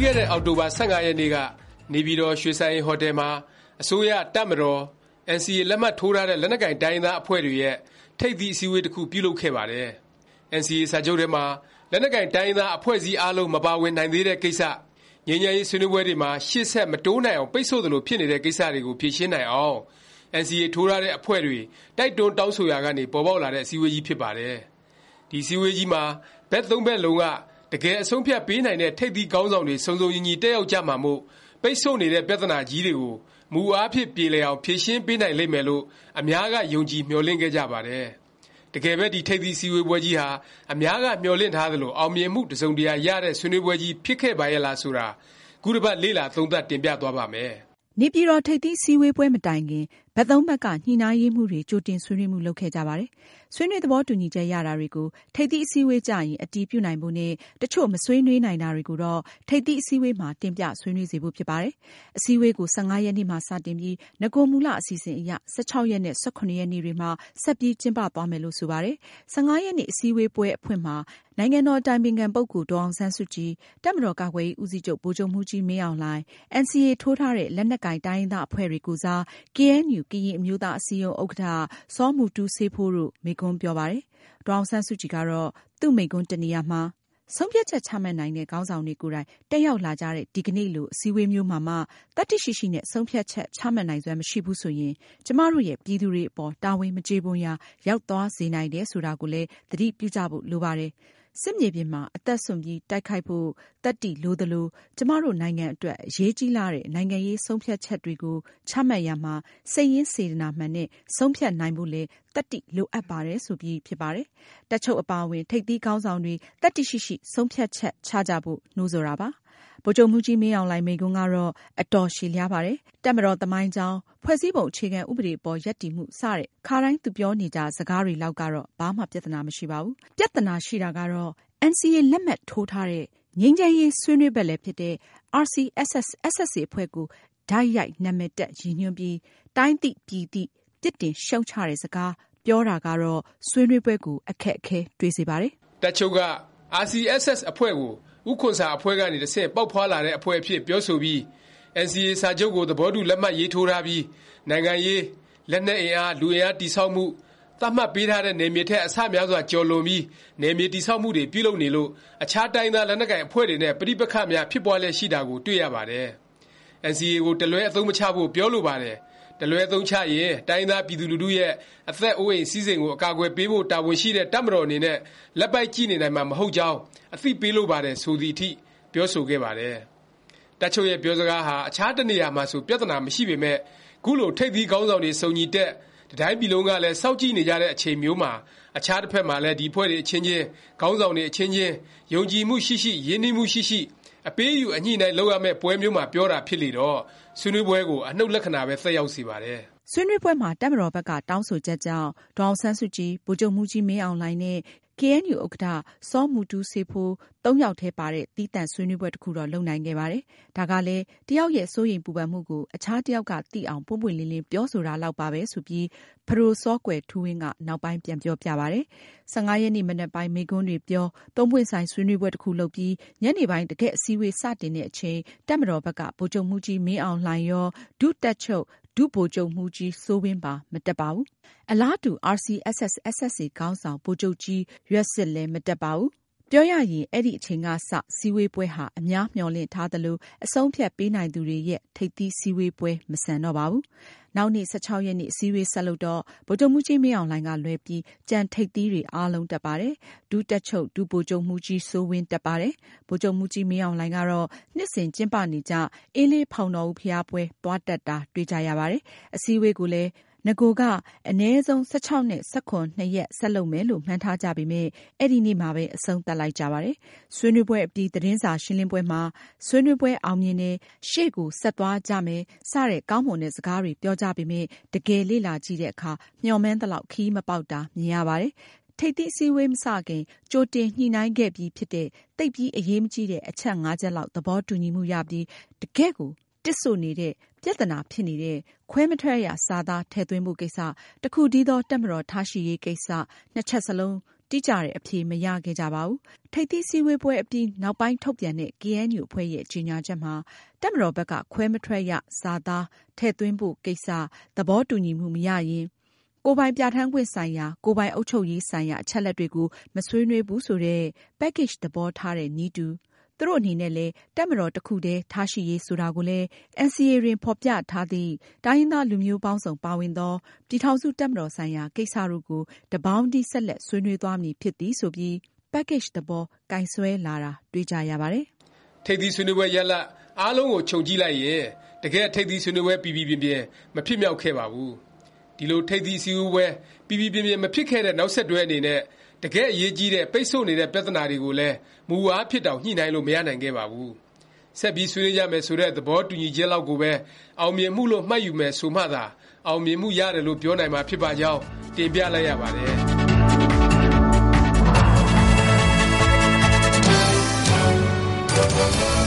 ပြီးခဲ့တဲ့ အောက်တိုဘာ ၁၅ ရက်နေ့က နေပြည်တော် ရွှေစံအိမ်ဟိုတယ်မှာ အစိုးရ၊တပ်မတော်၊ NCA လက်မှတ်ထိုးထားတဲ့ လက်နက်ကိုင် တိုင်းရင်းသား အဖွဲ့တွေရဲ့ ထိပ်သီး အစည်းအဝေး တစ်ခု ပြုလုပ်ခဲ့ပါတယ်။ NCA စာချုပ်ထဲမှာ လက်နက်ကိုင် တိုင်းရင်းသား အဖွဲ့အစည်း အားလုံး မပါဝင်နိုင်သေးတဲ့ ကိစ္စ၊ငြိမ်းချမ်းရေး ဆွေးနွေးပွဲတွေမှာ ရှေ့ဆက် မတိုးနိုင်အောင် ပိတ်ဆို့သလို ဖြစ်နေတဲ့ ကိစ္စတွေကို ဖြေရှင်းနိုင်အောင် NCA ထိုးထားတဲ့ အဖွဲ့တွေ တိုက်တွန်း တောင်းဆိုရာကနေ ပေါ်ပေါက်လာတဲ့ အစည်းအဝေးကြီး ဖြစ်ပါတယ်။ဒီအစည်းအဝေးကြီးမှာ ဘက်သုံးဖက်လုံးက တကယ် အဆုံးအဖြတ်ပေးနိုင်တဲ့ ထိပ်သီးခေါင်းဆောင်တွေ စုံစုံညီညီ တက်ရောက်ကြမှာမို့ ပိတ်ဆို့နေတဲ့ ပြသနာကြီးတွေကို မူအားဖြင့် ပြေလည်အောင် ဖြေရှင်းပေးနိုင်လိမ့်မယ်လို့ အများက ယုံကြည် မျှော်လင့်ခဲ့ကြပါတယ်။တကယ်ပဲ ဒီထိပ်သီး အစည်းဝေးပွဲကြီးဟာ အများက မျှော်လင့်ထားသလို အောင်မြင်မှု တစ်စုံတစ်ရာ ရတဲ့ ဆွေးနွေးပွဲကြီး ဖြစ်ခဲ့ပါရဲ့လား ဆိုတာ ခုတစ်ပတ် လေ့လာသုံးသပ် တင်ပြသွားပါ့မယ်။နေပြည်တော် ထိပ်သီးအစည်းဝေးပွဲ မတိုင်ခင်ဘက်သုံးဖက်က ညှိနှိုင်းရေးမှူးတွေ ကြိုတင်ဆွေးနွေးမှု လုပ်ခဲ့ကြပါတယ်။ဆွေးနွေးသဘောတူညီချက်ရတာတွေကို ထိပ်သီးအစည်းဝေးကျရင် အတည်ပြုနိုင်ဖို့နဲ့ တစ်ချို့ မဆွေးနွေးနိုင်တာတွေကိုတော့ ထိပ်သီးအစည်းဝေးမှာ တင်ပြဆွေးနွေးစေဖို့ ဖြစ်ပါတယ်။အစည်းအဝေးကို ၁၅ ရက်နေ့မှာ စတင်ပြီး နဂိုမူလ အစီအစဉ်အရ ၁၆ ရက်နဲ့ ၁၇ ရက်နေ့တွေမှာ ဆက်ပြီး ကျင်းပသွားမယ်လို့ ဆိုပါတယ်။၁၅ ရက်နေ့ အစည်းဝေးပွဲ အဖွင့်မှာ နိုင်ငံတော်အတိုင်ပင်ခံ ပုဂ္ဂိုလ် ဒေါ်အောင်ဆန်းစုကြည်၊တပ်မတော်ကာကွယ်ရေး ဦးစီးချုပ် ဗိုလ်ချုပ်မှူးကြီး မင်းအောင်လှိုင်၊ NCA ထိုးထားတဲ့ လက်နက်ကိုင် တိုင်းရင်းသားအဖွဲ့တွေကိုယ်စားကေအဲန်ယူကရင်အမျိုးသားအစည်းအရုံး ဥက္ကဌ စောမူတူးစေးဖိုးတို့ မိန့်ခွန်းပြောပါတယ်။ဒေါ်အောင်ဆန်းစုကြည်ကတော့ သူ့မိန့်ခွန်းတစ်နေရာမှာ“ဆုံးဖြတ်ချက်ချမှတ်နိုင်တဲ့ ခေါင်းဆောင်တွေကိုယ်တိုင် တက်ရောက်လာကြတဲ့ ဒီကနေ့လို အစည်းအဝေးမျိုးမှာမှ သတ္တိရှိရှိနဲ့ ဆုံးဖြတ်ချက် ချမှတ်နိုင်စွမ်း မရှိဘူးဆိုရင် ကျမတို့ရဲ့ ပြည်သူတွေအပေါ် တာဝန်မကျေပွန်ရာ ရောက်သွားစေနိုင်တယ် ဆိုတာကိုလည်း သတိပြုကြဖို့ လိုပါတယ်။ စစ်မြေပြင်မှာ အသက်စွန့်ပြီး တိုက်ခိုက်ဖို့ သတ္တိလိုသလို၊ကျမတို့နိုင်ငံအတွက် အရေးကြီးလှတဲ့ နိုင်ငံရေးဆုံးဖြတ်ချက်တွေကို ချမှတ်ရာမှာ စိတ်ရင်းစေတနာမှန်နဲ့ ဆုံးဖြတ်နိုင်ဖို့လည်း သတ္တိလိုအပ်ပါတယ်။”ဆိုပြီး ဖြစ်ပါတယ်။တပ်ချုပ်အပါအဝင် ထိပ်သီးခေါင်းဆောင်တွေ သတ္တိရှိရှိ ဆုံးဖြတ်ချက်ချကြဖို့နှိုးဆော်တာပါ။ ဗိုလ်ချုပ်မှူးကြီး မင်းအောင်လှိုင် မိန့်ခွန်းကတော့ အတော်ရှည်လျားပါတယ်။တပ်မတော် သမိုင်းကြောင်း၊ဖွဲ့စည်းပုံ အခြေခံ ဥပဒေအပေါ် ရပ်တည်မှု စတဲ့ ခါတိုင်း သူပြောနေကျ စကားတွေလောက်ကတော့ ဘာမှ ပြသနာ မရှိပါဘူး။ပြသနာရှိတာကတော့ NCA လက်မှတ်ထိုးထားတဲ့ ငြိမ်းချမ်းရေး ဆွေးနွေးဖက်လည်းဖြစ်တဲ့ RCSS/SSA အဖွဲ့ကို တိုက်ရိုက် နာမည်တပ် ရည်ညွှန်းပြီး တိုင်းသိပြည်သိ ပြစ်တင်ရှုတ်ချတဲ့စကား ပြောတာကတော့ ဆွေးနွေးပွဲကို အခက်အခဲ တွေ့စေပါတယ်။တပ်ချုပ်က RCSS အဖွဲ့ကို ဦးခွန်ဆာ အဖွဲ့ကနေ တဆင့် ပေါက်ဖွားလာတဲ့ အဖွဲ့အဖြစ် ပြောဆိုပြီး NCA စာချုပ်ကို သဘောတူ လက်မှတ်ရေးထိုးထားပြီး နိုင်ငံရေး၊လက်နက်အင်အား၊လူအင်အား တည်ဆောက်မှု၊သတ်မှတ်ပေးထားတဲ့ နယ်မြေထက် အဆများစွာ ကျော်လွန်ပြီး နယ်မြေတည်ဆောက်မှုတွေ ပြုလုပ်နေလို့ အခြား တိုင်းရင်းသား လက်နက်ကိုင် အဖွဲ့တွေနဲ့ ပဋိပက္ခများ ဖြစ်ပွားလျက်ရှိတာကို တွေ့ရပါတယ်။ NCA ကိုတစ်လွဲ အသုံးမချဖို့ ပြောလိုပါတယ်။ တစ်လွဲအသုံးချရင် တိုင်းရင်းသား ပြည်သူလူထုရဲ့ အသက်အိုးအိမ် စည်းစိမ်ကို အကာအကွယ်ပေးဖို့ တာဝန်ရှိတဲ့ တပ်မတော်အနေနဲ့ လက်ပိုက်ကြည့်နေနိုင်မှာ မဟုတ်ကြောင်း အသိပေးလိုပါတယ် ဆိုသည်အထိ ပြောဆိုခဲ့ပါတယ်။တပ်ချုပ်ရဲ့ ပြောစကားဟာ အခြား တစ်နေရာမှာဆို ပြသနာ မရှိပေမယ့် ခုလို ထိပ်သီးခေါင်းဆောင်တွေ စုံညီတက်၊တစ်တိုင်းပြည်လုံးကလည်း စောင့်ကြည့်နေကြတဲ့ အချိန်မျိုးမှာ အခြားတစ်ဖက်မှာလည်း ဒီအဖွဲ့တွေ အချင်းချင်း၊ခေါင်းဆောင်တွေ အချင်းချင်း ယုံကြည်မှုရှိရှိ၊ရင်းနှီးမှုရှိရှိ အပေးအယူ အညှိအနှိုင်း လုပ်ရမယ့် ပွဲမျိုးမှာ ပြောတာ ဖြစ်လေတော့ ဆွေးနွေးပွဲကို အနှုတ်လက္ခဏာပဲ သက်ရောက်စေပါတယ်။ဆွေးနွေးပွဲမှာ တပ်မတော်ဘက်က တောင်းဆိုချက်ကြောင့် ဒေါ်အောင်ဆန်းစုကြည်၊ဗိုလ်ချုပ်မှူးကြီး မင်းအောင်လှိုင်နဲ့ ကေအဲန်ယူဥက္ကဌ စောမူတူးစေးဖိုးသုံးယောက်ထဲပါတဲ့ သီးသန့်ဆွေးနွေးပွဲ တစ်ခုတော့ လုပ်နိုင်ခဲ့ပါတယ်။ဒါကလည်း တစ်ယောက်ရဲ့ စိုးရိမ်ပူပန်မှုကို အခြားတစ်ယောက်က သိအောင် ပွင့်ပွင့်လင်းလင်း ပြောဆိုတာလောက်ပါပဲ ဆိုပြီး ပဒိုစောကွယ်ထူးဝင်းက နောက်ပိုင်း ပြန်ပြောပြပါတယ်။၁၅ ရက်နေ့ မနက်ပိုင်း မိန့်ခွန်းတွေပြော၊သုံးပွင့်ဆိုင် ဆွေးနွေးပွဲ တစ်ခုလုပ်ပြီး ညနေပိုင်း တကယ့် အစည်းအဝေး စတင်တဲ့အချိန် တပ်မတော်ဘက်က ဗိုလ်ချုပ်မှူးကြီး မင်းအောင်လှိုင်ရော၊ဒုတပ်ချုပ် ဒုဗိုလ်ချုပ်မှူးကြီး စိုးဝင်းပါ မတက်ပါဘူး။အလားတူ RCSS/SSA ခေါင်းဆောင် ဗိုလ်ချုပ်ကြီး ရွက်ဆစ်လည်း မတက်ပါဘူး။ ပြောရရင် အဲဒီအချိန်ကစ စည်းဝေးပွဲဟာ အများမျှော်လင့်ထားသလို အဆုံးအဖြတ်ပေးနိုင်သူတွေရဲ့ ထိပ်သီးစည်းဝေးပွဲ မဆန်တော့ပါဘူး။နောက်နေ့ ၁၆ ရက်နေ့ အစည်းအဝေး ဆက်လုပ်တော့ ဗိုလ်ချုပ်မှူးကြီး မင်းအောင်လှိုင်ကလွဲပြီး ကျန်ထိပ်သီးတွေအားလုံး တက်ပါတယ်။ဒုတပ်ချုပ် ဒုဗိုလ်ချုပ်မှူးကြီးစိုးဝင်း တက်ပါတယ်။ဗိုလ်ချုပ်မှူးကြီး မင်းအောင်လှိုင်ကတော့ နှစ်စဉ်ကျင်းပနေကျ အင်းလေး ဖေါင်တော်ဦး ဘုရားပွဲ သွားတက်တာ တွေ့ကြရပါတယ်။အစည်းအဝေးကိုလည်း နဂိုက အနည်းဆုံး ၁၆ နဲ့ ၁၇ နှစ်ရက် ဆက်လုပ်မယ်လို့ မှန်းထားကြပေမယ့် အဲဒီနေ့မှာပဲ အဆုံးသတ်လိုက်ကြပါတယ်။ဆွေးနွေးပွဲအပြီး သတင်းစာရှင်းလင်းပွဲမှာ ဆွေးနွေးပွဲအောင်မြင်တယ်၊ရှေ့ကို ဆက်သွားကြမယ် စတဲ့ ကောင်းမွန်တဲ့ စကားတွေ ပြောကြပေမယ့် တကယ်လေ့လာကြည့်တဲ့အခါ မျှော်မှန်းသလောက် ခရီးမပေါက်တာ မြင်ရပါတယ်။ထိပ်သီးအစည်းအဝေး မစခင် ကြိုတင်ညှိနှိုင်းခဲ့ပြီးဖြစ်တဲ့ သိပ်ပြီး အရေးမကြီးတဲ့ အချက် ချက်လောက် သဘောတူညီမှုရပြီး တကယ့်ကို တစ်ဆို့နေတဲ့၊ပြသနာဖြစ်နေတဲ့ ခွဲမထွက်ရ စာသား ထည့်သွင်းဖို့ကိစ္စ၊တစ်ခုတည်းသော တပ်မတော် ထားရှိရေးကိစ္စ နှစ်ချက်စလုံး တိကျတဲ့ အဖြေ မရခဲ့ကြပါဘူး။ထိပ်သီး အစည်းဝေးပွဲအပြီး နောက်ပိုင်း ထုတ်ပြန်တဲ့ ကေအဲန်ယူ အဖွဲ့ရဲ့ ကြေငြာချက်မှာ တပ်မတော်ဘက်က ခွဲမထွက်ရ စာသား ထည့်သွင်းဖို့ ကိစ္စ သဘောတူညီမှု မရရင် ကိုယ်ပိုင်ပြဌာန်းခွင့်ဆိုင်ရာ၊ကိုယ်ပိုင်အုပ်ချုပ်ရေးဆိုင်ရာ အချက်အလက်တွေကို မဆွေးနွေးဘူး ဆိုတဲ့ Package သဘောထားတဲ့နည်းတူ၊ သူတို့အနေနဲ့လည်း တပ်မတော်တစ်ခုတည်း ထားရှိရေး ဆိုတာကိုလည်း NCA တွင် ဖော်ပြထားသည့် တိုင်းရင်းသား လူမျိုးပေါင်းစုံ ပါဝင်သော ပြည်ထောင်စု တပ်မတော်ဆိုင်ရာ ကိစ္စတို့ကို တစ်ပေါင်းတည်း ဆက်လက် ဆွေးနွေးသွားမည် ဖြစ်သည် ဆိုပြီး Package သဘော ကိုင်စွဲလာတာ တွေ့ကြရပါတယ်။ထိပ်သီးဆွေးနွေးပွဲ ရလာဒ် အားလုံးကို ခြုံကြည့်လိုက်ရင် တကယ့် ထိပ်သီးဆွေးနွေးပွဲ ပီပီပြင်ပြင် မဖြစ်မြောက်ခဲ့ပါဘူး။ဒီလို ထိပ်သီးအစည်းဝေးပွဲ ပီပီပြင်ပြင် မဖြစ်ခဲ့တဲ့ နောက်ဆက်တွဲ အနေနဲ့ တကယ့် အရေးကြီးတဲ့ ပိတ်ဆို့နေတဲ့ ပြသနာတွေကိုလည်း မူအားဖြင့်တောင် ညှိနှိုင်းလို့ မရနိုင်ခဲ့ပါဘူး။ဆက်ပြီး ဆွေးနွေးကြမယ် ဆိုတဲ့ သဘောတူညီချက်လောက်ကိုပဲ အောင်မြင်မှုလို့ မှတ်ယူမယ် ဆိုမှသာ အောင်မြင်မှုရတယ်လို့ ပြောနိုင်မှာ ဖြစ်ပါကြောင်း တင်ပြလိုက်ရပါတယ်။